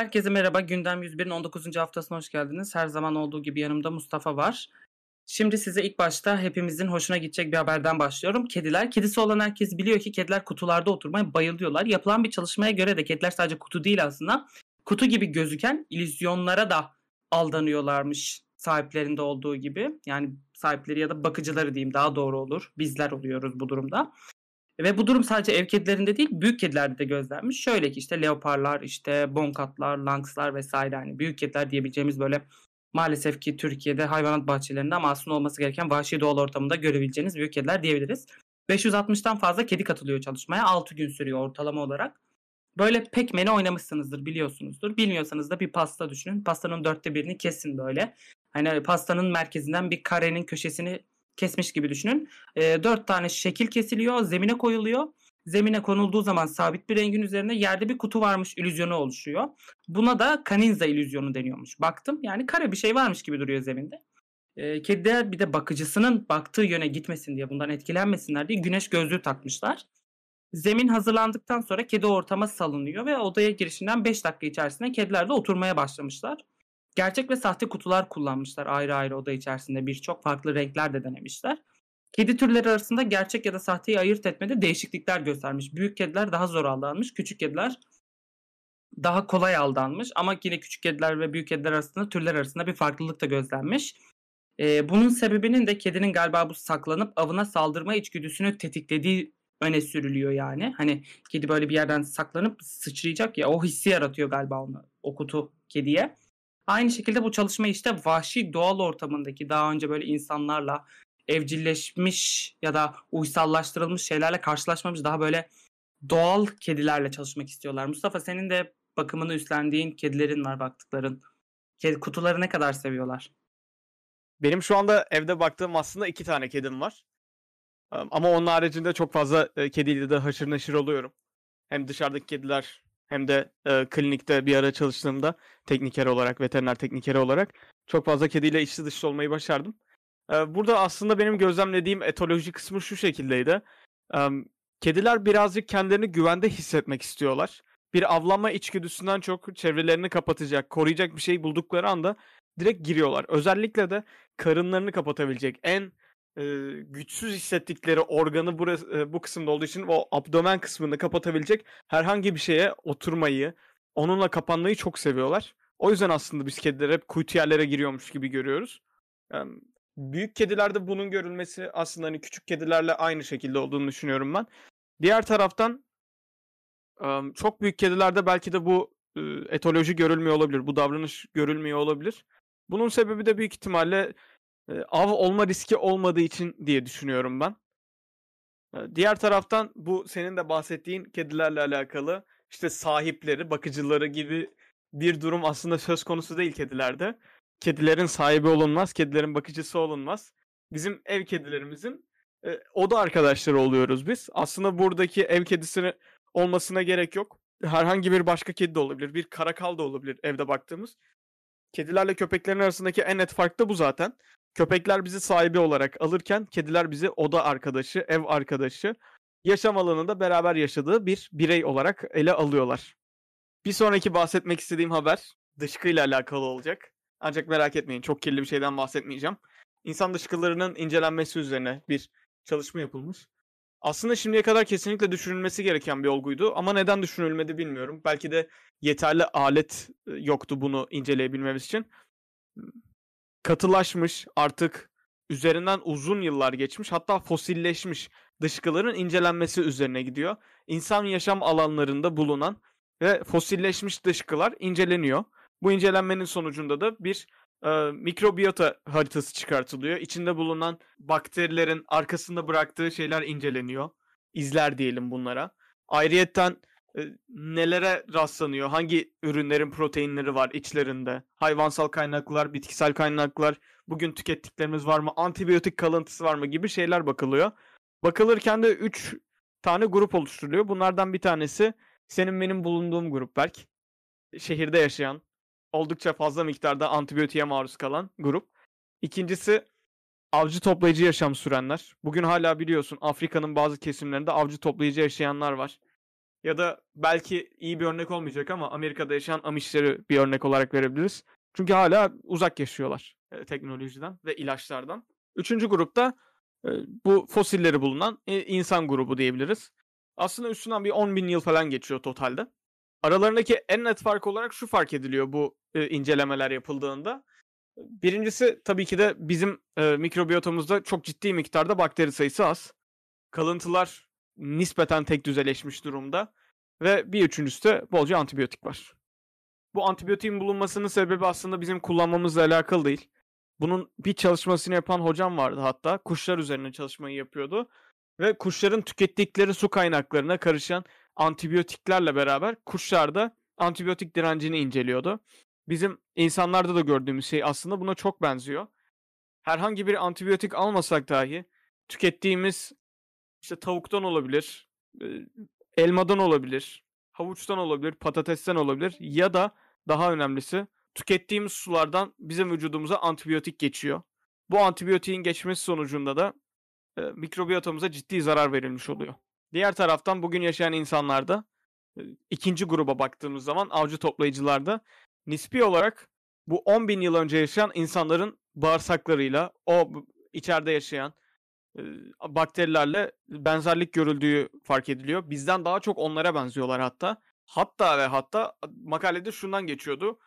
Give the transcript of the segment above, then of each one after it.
Herkese merhaba. Gündem 101'in 19. haftasına hoş geldiniz. Her zaman olduğu gibi yanımda Mustafa var. Şimdi size ilk başta hepimizin hoşuna gidecek bir haberden başlıyorum. Kediler. Kedisi olan herkes biliyor ki kediler kutularda oturmaya bayılıyorlar. Yapılan bir çalışmaya göre de kediler sadece kutu değil aslında. Kutu gibi gözüken illüzyonlara da aldanıyorlarmış sahiplerinde olduğu gibi. Yani sahipleri ya da bakıcıları diyeyim daha doğru olur. Bizler oluyoruz bu durumda. Ve bu durum sadece ev kedilerinde değil büyük kedilerde de gözlenmiş. Şöyle ki işte leoparlar, işte bonkatlar, lankslar vesaire hani büyük kediler diyebileceğimiz böyle maalesef ki Türkiye'de hayvanat bahçelerinde aslında olması gereken vahşi doğal ortamında görebileceğiniz büyük kediler diyebiliriz. 560'tan fazla kedi katılıyor çalışmaya. 6 gün sürüyor ortalama olarak. Böyle pek meni oynamışsınızdır biliyorsunuzdur. Bilmiyorsanız da bir pasta düşünün. Pastanın dörtte birini kesin böyle. Hani pastanın merkezinden bir karenin köşesini kesmiş gibi düşünün. E, dört tane şekil kesiliyor, zemine koyuluyor. Zemine konulduğu zaman sabit bir rengin üzerine yerde bir kutu varmış illüzyonu oluşuyor. Buna da Kaninza illüzyonu deniyormuş. Baktım yani kare bir şey varmış gibi duruyor zeminde. E, kediler bir de bakıcısının baktığı yöne gitmesin diye bundan etkilenmesinler diye güneş gözlüğü takmışlar. Zemin hazırlandıktan sonra kedi ortama salınıyor ve odaya girişinden 5 dakika içerisinde kediler de oturmaya başlamışlar. Gerçek ve sahte kutular kullanmışlar ayrı ayrı oda içerisinde birçok farklı renkler de denemişler. Kedi türleri arasında gerçek ya da sahteyi ayırt etmede değişiklikler göstermiş. Büyük kediler daha zor aldanmış, küçük kediler daha kolay aldanmış ama yine küçük kediler ve büyük kediler arasında türler arasında bir farklılık da gözlenmiş. Ee, bunun sebebinin de kedinin galiba bu saklanıp avına saldırma içgüdüsünü tetiklediği öne sürülüyor yani. Hani kedi böyle bir yerden saklanıp sıçrayacak ya o hissi yaratıyor galiba onu o kutu kediye. Aynı şekilde bu çalışma işte vahşi doğal ortamındaki daha önce böyle insanlarla evcilleşmiş ya da uysallaştırılmış şeylerle karşılaşmamış daha böyle doğal kedilerle çalışmak istiyorlar. Mustafa senin de bakımını üstlendiğin kedilerin var baktıkların. Kedi kutuları ne kadar seviyorlar? Benim şu anda evde baktığım aslında iki tane kedim var. Ama onun haricinde çok fazla kediyle de haşır neşir oluyorum. Hem dışarıdaki kediler hem de e, klinikte bir ara çalıştığımda tekniker olarak, veteriner tekniker olarak çok fazla kediyle içli dışlı olmayı başardım. E, burada aslında benim gözlemlediğim etoloji kısmı şu şekildeydi. E, kediler birazcık kendilerini güvende hissetmek istiyorlar. Bir avlanma içgüdüsünden çok çevrelerini kapatacak, koruyacak bir şey buldukları anda direkt giriyorlar. Özellikle de karınlarını kapatabilecek en e, güçsüz hissettikleri organı burası, e, bu kısımda olduğu için o abdomen kısmını kapatabilecek herhangi bir şeye oturmayı, onunla kapanmayı çok seviyorlar. O yüzden aslında biz kediler hep kuytu yerlere giriyormuş gibi görüyoruz. Yani büyük kedilerde bunun görülmesi aslında hani küçük kedilerle aynı şekilde olduğunu düşünüyorum ben. Diğer taraftan çok büyük kedilerde belki de bu etoloji görülmüyor olabilir. Bu davranış görülmüyor olabilir. Bunun sebebi de büyük ihtimalle av olma riski olmadığı için diye düşünüyorum ben. Diğer taraftan bu senin de bahsettiğin kedilerle alakalı işte sahipleri, bakıcıları gibi bir durum aslında söz konusu değil kedilerde. Kedilerin sahibi olunmaz, kedilerin bakıcısı olunmaz. Bizim ev kedilerimizin e, oda arkadaşları oluyoruz biz. Aslında buradaki ev kedisini olmasına gerek yok. Herhangi bir başka kedi de olabilir. Bir karakal da olabilir evde baktığımız. Kedilerle köpeklerin arasındaki en net fark da bu zaten. Köpekler bizi sahibi olarak alırken kediler bizi oda arkadaşı, ev arkadaşı, yaşam alanında beraber yaşadığı bir birey olarak ele alıyorlar. Bir sonraki bahsetmek istediğim haber dışkıyla alakalı olacak. Ancak merak etmeyin çok kirli bir şeyden bahsetmeyeceğim. İnsan dışkılarının incelenmesi üzerine bir çalışma yapılmış. Aslında şimdiye kadar kesinlikle düşünülmesi gereken bir olguydu ama neden düşünülmedi bilmiyorum. Belki de yeterli alet yoktu bunu inceleyebilmemiz için katılaşmış artık üzerinden uzun yıllar geçmiş hatta fosilleşmiş dışkıların incelenmesi üzerine gidiyor. İnsan yaşam alanlarında bulunan ve fosilleşmiş dışkılar inceleniyor. Bu incelenmenin sonucunda da bir e, mikrobiyota haritası çıkartılıyor. İçinde bulunan bakterilerin arkasında bıraktığı şeyler inceleniyor. İzler diyelim bunlara. Ayrıyetten nelere rastlanıyor? Hangi ürünlerin proteinleri var içlerinde? Hayvansal kaynaklar, bitkisel kaynaklar, bugün tükettiklerimiz var mı? Antibiyotik kalıntısı var mı gibi şeyler bakılıyor. Bakılırken de 3 tane grup oluşturuluyor. Bunlardan bir tanesi senin benim bulunduğum grup Berk. Şehirde yaşayan, oldukça fazla miktarda antibiyotiğe maruz kalan grup. İkincisi avcı toplayıcı yaşam sürenler. Bugün hala biliyorsun Afrika'nın bazı kesimlerinde avcı toplayıcı yaşayanlar var Ya da belki iyi bir örnek olmayacak ama Amerika'da yaşayan Amishleri bir örnek olarak verebiliriz. Çünkü hala uzak yaşıyorlar e, teknolojiden ve ilaçlardan. Üçüncü grupta e, bu fosilleri bulunan e, insan grubu diyebiliriz. Aslında üstünden bir 10 bin yıl falan geçiyor totalde. Aralarındaki en net fark olarak şu fark ediliyor bu e, incelemeler yapıldığında. Birincisi tabii ki de bizim mikrobiyotomuzda çok ciddi miktarda bakteri sayısı az. Kalıntılar nispeten tek düzeleşmiş durumda. Ve bir üçüncüsü de bolca antibiyotik var. Bu antibiyotiğin bulunmasının sebebi aslında bizim kullanmamızla alakalı değil. Bunun bir çalışmasını yapan hocam vardı hatta. Kuşlar üzerine çalışmayı yapıyordu. Ve kuşların tükettikleri su kaynaklarına karışan antibiyotiklerle beraber kuşlarda antibiyotik direncini inceliyordu. Bizim insanlarda da gördüğümüz şey aslında buna çok benziyor. Herhangi bir antibiyotik almasak dahi tükettiğimiz işte tavuktan olabilir, elmadan olabilir, havuçtan olabilir, patatesten olabilir ya da daha önemlisi tükettiğimiz sulardan bizim vücudumuza antibiyotik geçiyor. Bu antibiyotiğin geçmesi sonucunda da e, mikrobiyotamıza ciddi zarar verilmiş oluyor. Diğer taraftan bugün yaşayan insanlarda e, ikinci gruba baktığımız zaman avcı toplayıcılarda nispi olarak bu 10 bin yıl önce yaşayan insanların bağırsaklarıyla o içeride yaşayan bakterilerle benzerlik görüldüğü fark ediliyor. Bizden daha çok onlara benziyorlar hatta. Hatta ve hatta makalede şundan geçiyordu.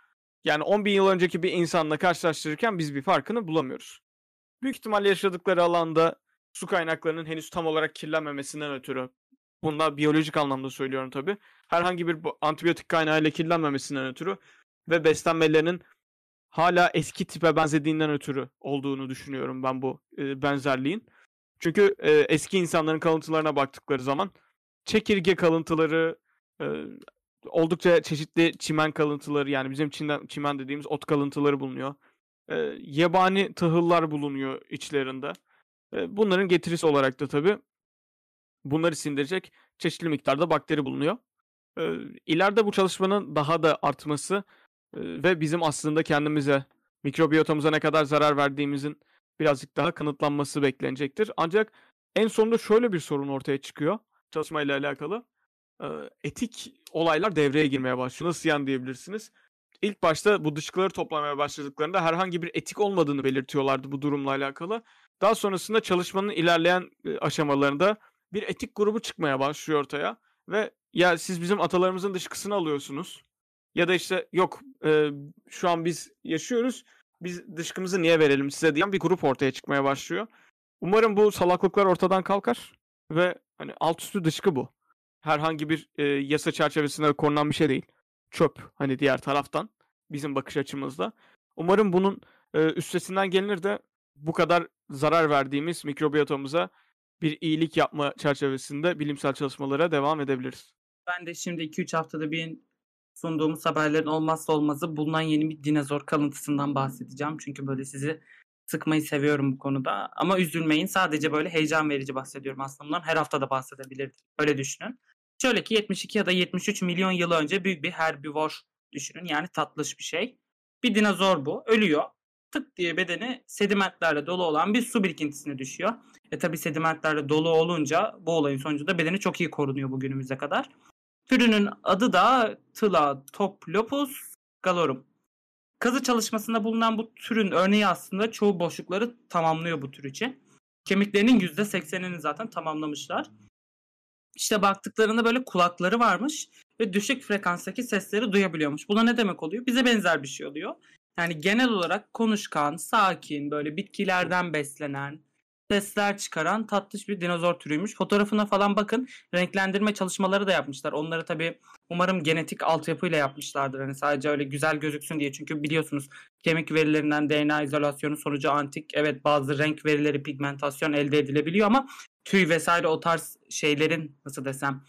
Yani 10 bin yıl önceki bir insanla karşılaştırırken biz bir farkını bulamıyoruz. Büyük ihtimalle yaşadıkları alanda su kaynaklarının henüz tam olarak kirlenmemesinden ötürü bunda biyolojik anlamda söylüyorum tabi. Herhangi bir antibiyotik kaynağıyla kirlenmemesinden ötürü ve beslenmelerinin hala eski tipe benzediğinden ötürü olduğunu düşünüyorum ben bu e, benzerliğin. Çünkü e, eski insanların kalıntılarına baktıkları zaman çekirge kalıntıları, e, oldukça çeşitli çimen kalıntıları yani bizim çimen, çimen dediğimiz ot kalıntıları bulunuyor. E, yabani tahıllar bulunuyor içlerinde. E, bunların getirisi olarak da tabii bunları sindirecek çeşitli miktarda bakteri bulunuyor. E, ileride bu çalışmanın daha da artması e, ve bizim aslında kendimize mikrobiyotamıza ne kadar zarar verdiğimizin birazcık daha kanıtlanması beklenecektir. Ancak en sonunda şöyle bir sorun ortaya çıkıyor çalışmayla alakalı. Etik olaylar devreye girmeye başlıyor. Nasıl yani diyebilirsiniz? İlk başta bu dışkıları toplamaya başladıklarında herhangi bir etik olmadığını belirtiyorlardı bu durumla alakalı. Daha sonrasında çalışmanın ilerleyen aşamalarında bir etik grubu çıkmaya başlıyor ortaya ve ya siz bizim atalarımızın dışkısını alıyorsunuz ya da işte yok e, şu an biz yaşıyoruz biz dışkımızı niye verelim size diyen bir grup ortaya çıkmaya başlıyor. Umarım bu salaklıklar ortadan kalkar ve hani alt üstü dışkı bu. Herhangi bir e, yasa çerçevesinde korunan bir şey değil. Çöp hani diğer taraftan bizim bakış açımızda. Umarım bunun e, üstesinden gelinir de bu kadar zarar verdiğimiz mikrobiyotomuza bir iyilik yapma çerçevesinde bilimsel çalışmalara devam edebiliriz. Ben de şimdi 2-3 haftada bir sunduğumuz haberlerin olmazsa olmazı bulunan yeni bir dinozor kalıntısından bahsedeceğim. Çünkü böyle sizi sıkmayı seviyorum bu konuda. Ama üzülmeyin sadece böyle heyecan verici bahsediyorum aslında bundan. Her hafta da bahsedebilirdim. Öyle düşünün. Şöyle ki 72 ya da 73 milyon yıl önce büyük bir herbivor düşünün. Yani tatlış bir şey. Bir dinozor bu. Ölüyor. Tık diye bedeni sedimentlerle dolu olan bir su birikintisine düşüyor. E tabi sedimentlerle dolu olunca bu olayın sonucunda bedeni çok iyi korunuyor bugünümüze kadar. Türünün adı da Thlatoplopus galorum. Kazı çalışmasında bulunan bu türün örneği aslında çoğu boşlukları tamamlıyor bu tür için. Kemiklerinin %80'ini zaten tamamlamışlar. İşte baktıklarında böyle kulakları varmış ve düşük frekanstaki sesleri duyabiliyormuş. Buna ne demek oluyor? Bize benzer bir şey oluyor. Yani genel olarak konuşkan, sakin, böyle bitkilerden beslenen, sesler çıkaran tatlış bir dinozor türüymüş. Fotoğrafına falan bakın. Renklendirme çalışmaları da yapmışlar. Onları tabii umarım genetik altyapıyla yapmışlardır. Hani sadece öyle güzel gözüksün diye. Çünkü biliyorsunuz kemik verilerinden DNA izolasyonu sonucu antik evet bazı renk verileri pigmentasyon elde edilebiliyor ama tüy vesaire o tarz şeylerin nasıl desem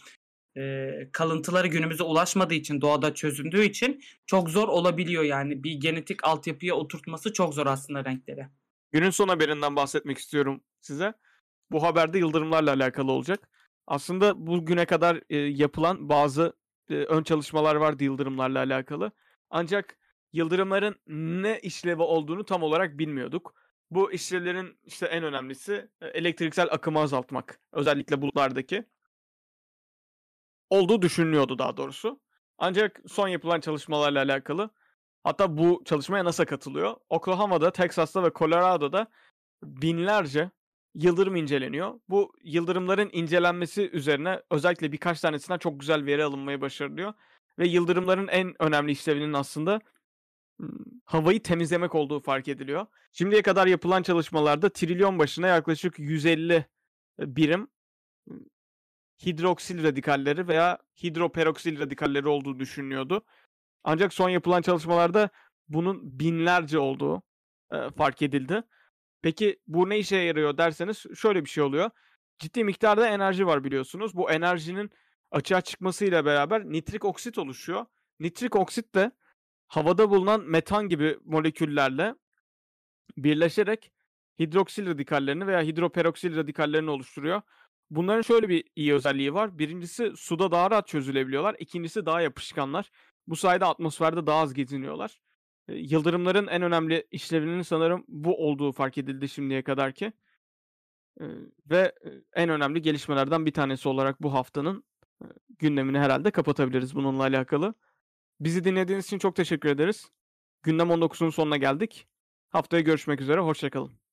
e, kalıntıları günümüze ulaşmadığı için doğada çözündüğü için çok zor olabiliyor yani bir genetik altyapıya oturtması çok zor aslında renkleri. Günün son haberinden bahsetmek istiyorum size. Bu haberde yıldırımlarla alakalı olacak. Aslında bugüne kadar e, yapılan bazı e, ön çalışmalar vardı yıldırımlarla alakalı. Ancak yıldırımların ne işlevi olduğunu tam olarak bilmiyorduk. Bu işlevlerin işte en önemlisi e, elektriksel akımı azaltmak. Özellikle bulutlardaki. olduğu düşünülüyordu daha doğrusu. Ancak son yapılan çalışmalarla alakalı hatta bu çalışmaya NASA katılıyor. Oklahoma'da, Texas'ta ve Colorado'da binlerce yıldırım inceleniyor. Bu yıldırımların incelenmesi üzerine özellikle birkaç tanesinden çok güzel veri alınmayı başarılıyor. Ve yıldırımların en önemli işlevinin aslında havayı temizlemek olduğu fark ediliyor. Şimdiye kadar yapılan çalışmalarda trilyon başına yaklaşık 150 birim hidroksil radikalleri veya hidroperoksil radikalleri olduğu düşünülüyordu. Ancak son yapılan çalışmalarda bunun binlerce olduğu e, fark edildi. Peki bu ne işe yarıyor derseniz şöyle bir şey oluyor. Ciddi miktarda enerji var biliyorsunuz. Bu enerjinin açığa çıkmasıyla beraber nitrik oksit oluşuyor. Nitrik oksit de havada bulunan metan gibi moleküllerle birleşerek hidroksil radikallerini veya hidroperoksil radikallerini oluşturuyor. Bunların şöyle bir iyi özelliği var. Birincisi suda daha rahat çözülebiliyorlar. İkincisi daha yapışkanlar. Bu sayede atmosferde daha az geziniyorlar. Yıldırımların en önemli işlevinin sanırım bu olduğu fark edildi şimdiye kadar ki. Ve en önemli gelişmelerden bir tanesi olarak bu haftanın gündemini herhalde kapatabiliriz bununla alakalı. Bizi dinlediğiniz için çok teşekkür ederiz. Gündem 19'un sonuna geldik. Haftaya görüşmek üzere. Hoşçakalın.